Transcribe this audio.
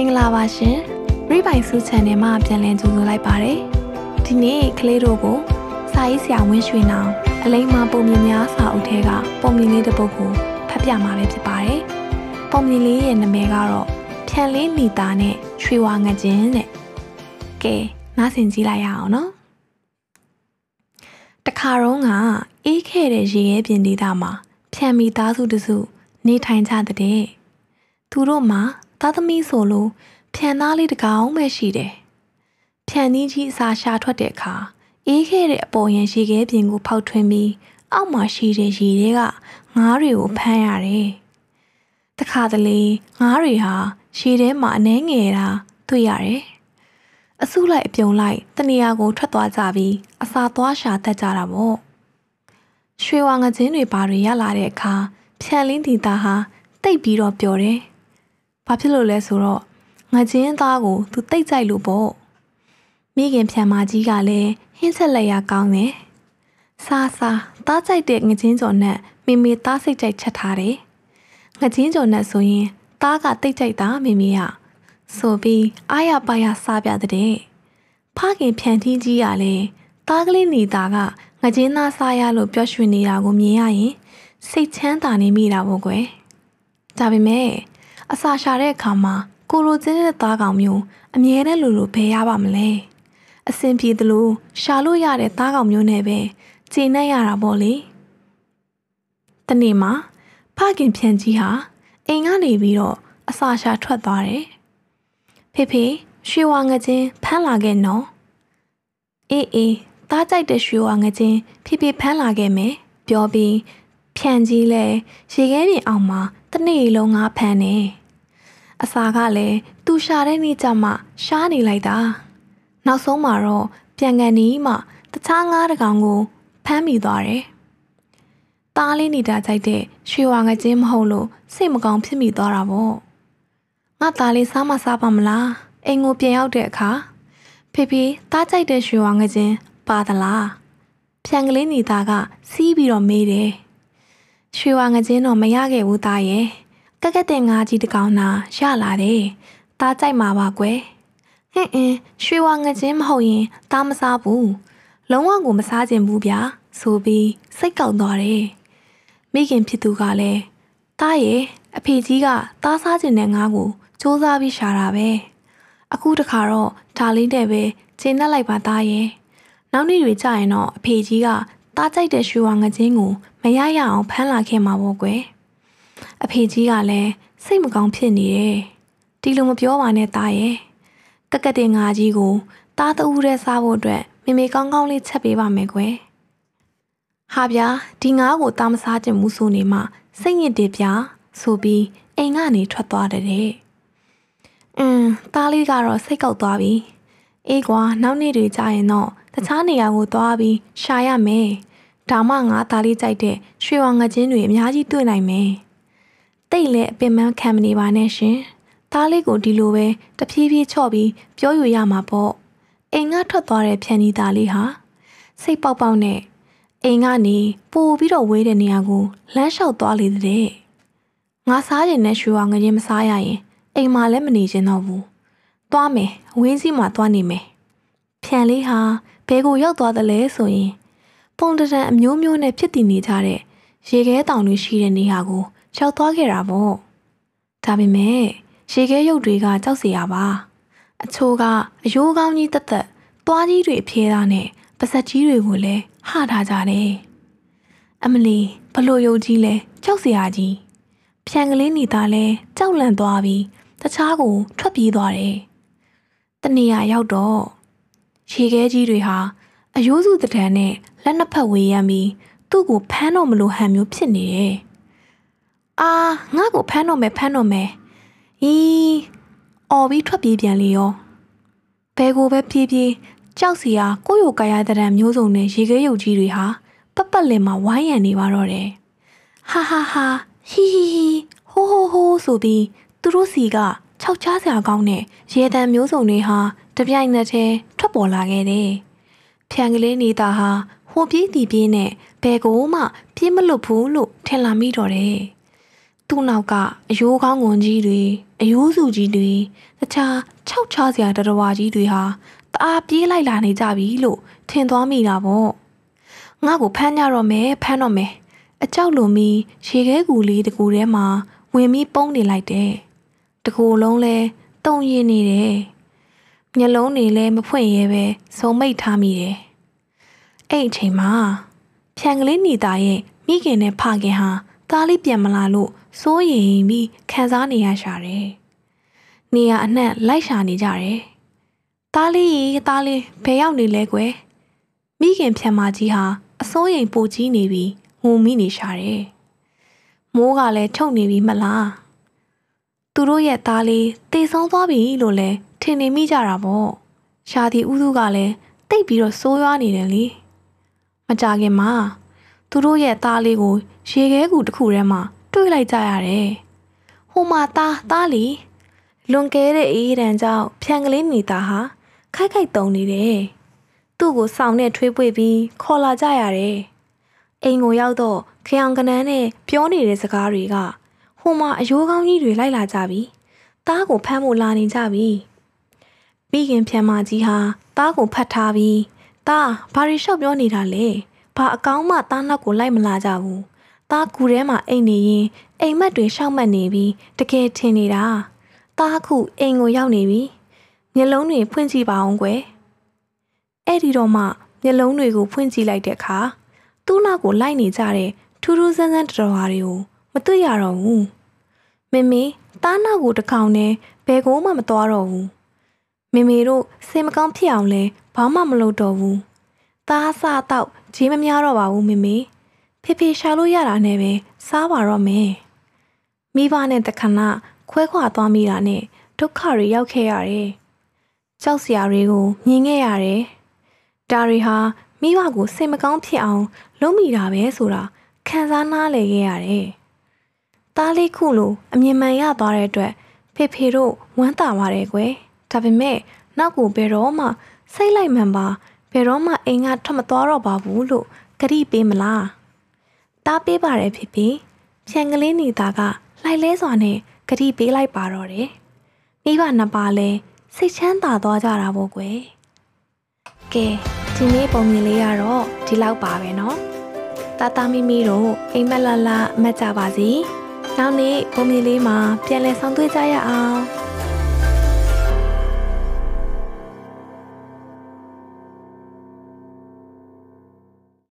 င်္ဂလာပါရှင်ရိပိုင်စု channel မှာပြန်လည်ကြိုဆိုလိုက်ပါတယ်ဒီနေ့ကလေးတို့ကိုစာရေးဆရာဝင်းရွှေနောင်အလိမ္မာပုံမြင်များစာအုပ်ထဲကပုံမြင်လေးတစ်ပုဒ်ကိုဖတ်ပြမှာပဲဖြစ်ပါတယ်ပုံမြင်လေးရဲ့နာမည်ကတော့ဖြန်လေးနီတာနဲ့ရွှေဝါငကျင်းတဲ့ကဲနားဆင်ကြည့်လိုက်ရအောင်နော်တခါတော့ကအေးခဲ့တဲ့ရေရဲပြင်ဒေသမှာဖြန်မီသားစုတစု နေထိုင်ကြတဲ့သူတို့မှာ သားသမီးဆိုလို့ဖြန်သားလေးတကောင်ပဲရှိတယ်။ဖြန်သီးကြီးအစာရှာထွက်တဲ့အခါအေးခဲ့တဲ့အပေါ်ရင်ရေခဲပြင်ကိုဖောက်ထွင်းပြီးအောက်မှာရှိတဲ့ရေတွေကငါးတွေကိုဖမ်းရတယ်။တခါတလေငါးတွေဟာရေထဲမှာအနှဲငယ်တာတွေ့ရတယ်။အစုလိုက်အပြုံလိုက်တနေရာကိုထွက်သွားကြပြီးအစာသွားရှာတတ်ကြတာပေါ့။ရွှေဝါငချင်းတွေဘာတွေရလာတဲ့အခါဖြန်လင်းတီသားဟာတိတ်ပြီးတော့ပျော်တယ် ဘာဖြစ်လို့လဲဆိုတော့ငါချင်းသားကိုသူတိတ်ကြိုက်လို့ပေါ့မိခင်ဖြံမကြီးကလည်းဟင်းဆက်လက်ရကောင်းတယ်စားစားသားကြိုက်တဲ့ငချင်းကျော်နဲ့မိမိသားစိတ်ကြိုက်ချက်ထားတယ်ငချင်းကျော်နဲ့ဆိုရင်သားကတိတ်ကြိုက်တာမိမိကဆိုပြီးအားရပါရစားပြတဲ့ဖခင်ဖြန်ထီးကြီးကလည်းသားကလေးနေတာကငချင်းသားစားရလို့ပျော်ရွှင်နေတာကိုမြင်ရရင်စိတ်ချမ်းသာနေမိတာပေါ့ကွယ်ဒါပေမဲ့ အစာရှာတဲ့အခါမှာကိုရိုကျင်းတဲ့သားကောင်မျိုးအမြဲတမ်းလိုလိုဘယ်ရပါမလဲအဆင်ပြေသလိုရှာလို့ရတဲ့သားကောင်မျိုးနဲ့ပဲခြေနဲ့ရတာပေါ့လေတနေ့မှာဖခင်ဖြန်ကြီးဟာအိမ်ကနေပြီးတော့အစာရှာထွက်သွားတယ်ဖေဖေရွှေဝါငချင်းဖမ်းလာခဲ့နော်အေးအေးသားကြိုက်တဲ့ရွှေဝါငချင်းဖေဖေဖမ်းလာခဲ့မယ်ပြောပြီးဖြန်ကြီးလဲရေခဲပြင်အောင်မှာတနေ့လုံးငါဖမ်းနေ အစာကလည်းသူရှာတဲ့နေ့ကျမှရှားနေလိုက်တာနောက်ဆုံးမှာတော့ပြန်ကန်နီးမှတခြားငါးတကောင်ကိုဖမ်းမိသွားတယ်။တားလေးနေတာကြိုက်တဲ့ရွှေဝါငကျင်းမဟုတ်လို့စိတ်မကောင်းဖြစ်မိသွားတာပေါ့။ငါသားလေးစားမစားပါမလား။အိမ်ကိုပြန်ရောက်တဲ့အခါဖေဖေတားကြိုက်တဲ့ရွှေဝါငကျင်းပါသလား။ဖြန်ကလေးနေတာကစီးပြီးတော့မေးတယ်။ရွှေဝါငကျင်းတော့မရခဲ့ဘူးသားရဲ့။ ကက်ကက်တဲ့ငါးကြီးတကောင်နာရလာတယ်။သားကြိုက်မှာပါကွယ်။ဟင်းအင်းရွှေဝါငချင်းမဟုတ်ရင်သားမစားဘူး။လုံးဝကိုမစားခြင်းဘူးဗျာ။ဆိုပြီးစိတ်ကောက်သွားတယ်။မိခင်ဖြစ်သူကလည်းသားရဲ့အဖေကြီးကသားစားခြင်းနဲ့ငါ့ကိုစူးစမ်းပြီးရှာတာပဲ။အခုတခါတော့ဒါလေးနဲ့ပဲကျင်းနှက်လိုက်ပါသားရဲ့။နောက်နေ့တွေကြာရင်တော့အဖေကြီးကသားကြိုက်တဲ့ရွှေဝါငချင်းကိုမရရအောင်ဖမ်းလာခဲ့မှာပေါ့ကွယ်။ အဖေကြီးကလည်းစိတ်မကောင်းဖြစ်နေတယ်ဒီလိုမပြောပါနဲ့တားရဲ့ကက်ကက်တဲ့ငါကြီးကိုတားတူးတဲ့စားဖို့အတွက်မေမေကောင်းကောင်းလေးချက်ပေးပါမယ်ကွယ်ဟာဗျာဒီငါးကိုတားမစားချင်ဘူးဆိုနေမှစိတ်ညစ်တယ်ဗျာဆိုပြီးအိမ်ကနေထွက်သွားတဲ့အင်းတားလေးကတော့စိတ်ကောက်သွားပြီအေးကွာနောက်နေ့တွေကြာရင်တော့တခြားနေရာကိုသွားပြီးရှာရမယ်ဒါမှငါသားလေးကြိုက်တဲ့ရွှေဝါငချင်းတွေအများကြီးတွေ့နိုင်မယ် တိတ်လဲအပင်ပန်းခံမနေပါနဲ့ရှင်။သားလေးကိုဒီလိုပဲတဖြည်းဖြည်းချော့ပြီးပြောယူရမှာပေါ့။အိမ်ကထွက်သွားတဲ့ဖြန်နီသားလေးဟာစိတ်ပေါက်ပေါက်နဲ့အိမ်ကနေပို့ပြီးတော့ဝေးတဲ့နေရာကိုလမ်းလျှောက်သွားလေတဲ့။ငါစားရင်နဲ့ရွှေဝါငရင်မစားရရင်အိမ်မှာလည်းမနေချင်တော့ဘူး။သွားမယ်ဝင်းစည်းမှာသွားနေမယ်။ဖြန်လေးဟာဘဲကိုရောက်သွားတယ်လဲဆိုရင် ပုံတံအမျိုးမျိုးနဲ့ဖြစ်တည်နေကြတဲ့ရေခဲတောင်တွေရှိတဲ့နေရာကို ရောက်သွားခဲ့တာပေါ့ဒါပေမဲ့ရေခဲရုပ်တွေကကြောက်စရာပါအချိုးကအယိုးကောင်းကြီးတက်တက်သွားကြီးတွေဖြဲတာနဲ့ပါဆက်ကြီးတွေကိုလည်းဟထားကြတယ်အမလီဘလို့ရုပ်ကြီးလဲကြောက်စရာကြီးဖြန်ကလေးနေသားလဲကြောက်လန့်သွားပြီးတခြားကိုထွက်ပြေးသွားတယ်တနေရာရောက်တော့ရေခဲကြီးတွေဟာအယိုးစုတံနဲ့လက်နှစ်ဖက်ဝေးရမ်းပြီးသူ့ကိုဖမ်းတော့မလို့ဟန်မျိုးဖြစ်နေတယ် အာငါ့ကိုဖမ်းတော့မယ်ဖမ်းတော့မယ်။အီးအော်ပြီးထွက်ပြေးပြန်လေရော။ဘဲကိုပဲပြေးပြေးကြောက်စီယာကိုယ့်ရုပ်ကာယတရံမျိုးစုံနဲ့ရေခဲရုပ်ကြီးတွေဟာပတ်ပတ်လည်မှာဝိုင်းရံနေပါတော့တယ်။ဟာဟာဟာဟီဟီဟီဟိုးဟိုးဟိုးဆိုပြီးသူတို့စီကခြောက်ချားစရာကောင်းတဲ့ရေတံမျိုးစုံတွေဟာတပြိုင်နက်တည်းထွက်ပေါ်လာခဲ့တယ်။ဖြန်ကလေးနေတာဟာဟိုပြေးတီပြေးနဲ့ဘယ်ကိုမှပြေးမလွတ်ဘူးလို့ထင်လာမိတော့တယ်။ သူ့နောက်ကအယိုးကောင်းငွန်ကြီးတွေအယိုးစုကြီးတွေတခြားခြောက်ချစရာတရဝါကြီးတွေဟာတအားပြေးလိုက်လာနေကြပြီလို့ထင်သွားမိတာပေါ့ငါ့ကိုဖမ်းကြတော့မယ်ဖမ်းတော့မယ်အကြောက်လိုမီရေခဲကူလေးတကူထဲမှာဝင်ပြီးပုံးနေလိုက်တယ်တကူလုံးလဲတုံရင်နေတယ်မျက်လုံးတွေလည်းမဖွင့်ရဲပဲစုံမိတ်ထားမိတယ်အဲ့အချိန်မှာဖြန်ကလေးနေတာရဲ့မိခင်နဲ့ဖခင်ဟာ သားလေးပြန်မလာလို့စိုးရိမ်ပြီးခံစားနေရရှာတယ်။နေရအနှံ့လိုက်ရှာနေကြတယ်။သားလေးရေသားလေးဘယ်ရောက်နေလဲကွယ်။မိခင်ဖြန်မကြီးဟာအစိုးရိမ်ပိုကြီးနေပြီးငုံမိနေရှာတယ်။မိုးကလည်းချုပ်နေပြီမလား။သူတို့ရဲ့သားလေးတေဆုံးသွားပြီလို့လဲထင်နေမိကြတာပေါ့။ရှာတီဥသူကလည်းတိတ်ပြီးတော့စိုးရွားနေတယ်လေ။မကြခင်မှာ သူတို့ရဲ့သားလေးကိုရေခဲကူတစ်ခုထဲမှာတွေ့လိုက်ကြရတယ်။ဟိုမှာသားသားလီလွန်ကဲတဲ့အေးရန်ကြောင့်ဖြန်ကလေးနေတာဟာခိုက်ခိုက်တုံနေတယ်။သူ့ကိုစောင်းနဲ့ထွေးပွေပြီးခေါ်လာကြရတယ်။အိမ်ကိုရောက်တော့ခရောင်ကနန်းနဲ့ပြောနေတဲ့စကားတွေကဟိုမှာအယိုးကောင်းကြီးတွေလိုက်လာကြပြီ။သားကိုဖမ်းဖို့လာနေကြပြီ။မိခင်ဖြန်မကြီးဟာသားကိုဖတ်ထားပြီးသားဘာရီလျှောက်ပြောနေတာလဲ။ ဘာအကောင်းမှသားနောက်ကိုလိုက်မလာကြဘူးသားကူထဲမှာအိမ်နေရင်အိမ်မက်တွေရှောက်မှတ်နေပြီးတကယ်ထင်နေတာသားခုအိမ်ကိုရောက်နေပြီမျက်လုံးတွေဖွင့်ကြည့်ပါအောင်ကွယ်အဲ့ဒီတော့မှမျက်လုံးတွေကိုဖွင့်ကြည့်လိုက်တဲ့အခါသူ့နောက်ကိုလိုက်နေကြတဲ့ထူးထူးဆန်းဆန်းတတော်ဟာတွေကိုမတွေ့ရတော့ဘူးမမေသားနောက်ကိုတကောင်နဲ့ဘယ်ကိုမှမသွားတော့ဘူးမေမေတို့စိတ်မကောင်းဖြစ်အောင်လဲဘာမှမလုပ်တော့ဘူး သားစားတော့ဂျေးမများတော့ပါဘူးမေမေဖေဖေရှာလို့ရတာနဲ့ပဲစားပါတော့မယ်မိဘနဲ့တခဏခွဲခွာသွားမိတာနဲ့ဒုက္ခတွေရောက်ခဲ့ရတယ်ကြောက်စရာတွေကိုမြင်ခဲ့ရတယ်ဒါတွေဟာမိဘကိုစိတ်မကောင်းဖြစ်အောင် လုပ်မိတာပဲဆိုတာခံစားနားလည်ခဲ့ရတယ်သားလေးခုလိုအမြင်မှန်ရသွားတဲ့အတွက်ဖေဖေတို့ဝမ်းသာပါတယ်ကွယ်ဒါပေမဲ့နောက်ကိုဘယ်တော့မှစိတ်လိုက်မှန်ပါ ဘယ်တော့မှအိမ်ကထွက်မသွားတော့ပါဘူးလို့ကတိပေးမလားတားပေးပါတယ်ဖေဖေဖြန်ကလေးနေတာကလိုက်လဲစွာနဲ့ဂတိပေးလိုက်ပါတော့တယ်မိဘနှစ်ပါးလဲစိတ်ချမ်းသာသွားကြတာပေါ့ကွယ်ကဲဒီနေ့ပုံမြင်လေးကတော့ဒီလောက်ပါပဲเนาะတာတာမီမီတို့အိမ်မက်လာလာမက်ကြပါစီနောက်နေ့ပုံမြင်လေးမှာပြန်လည်ဆောင်တွေ့ကြရအောင်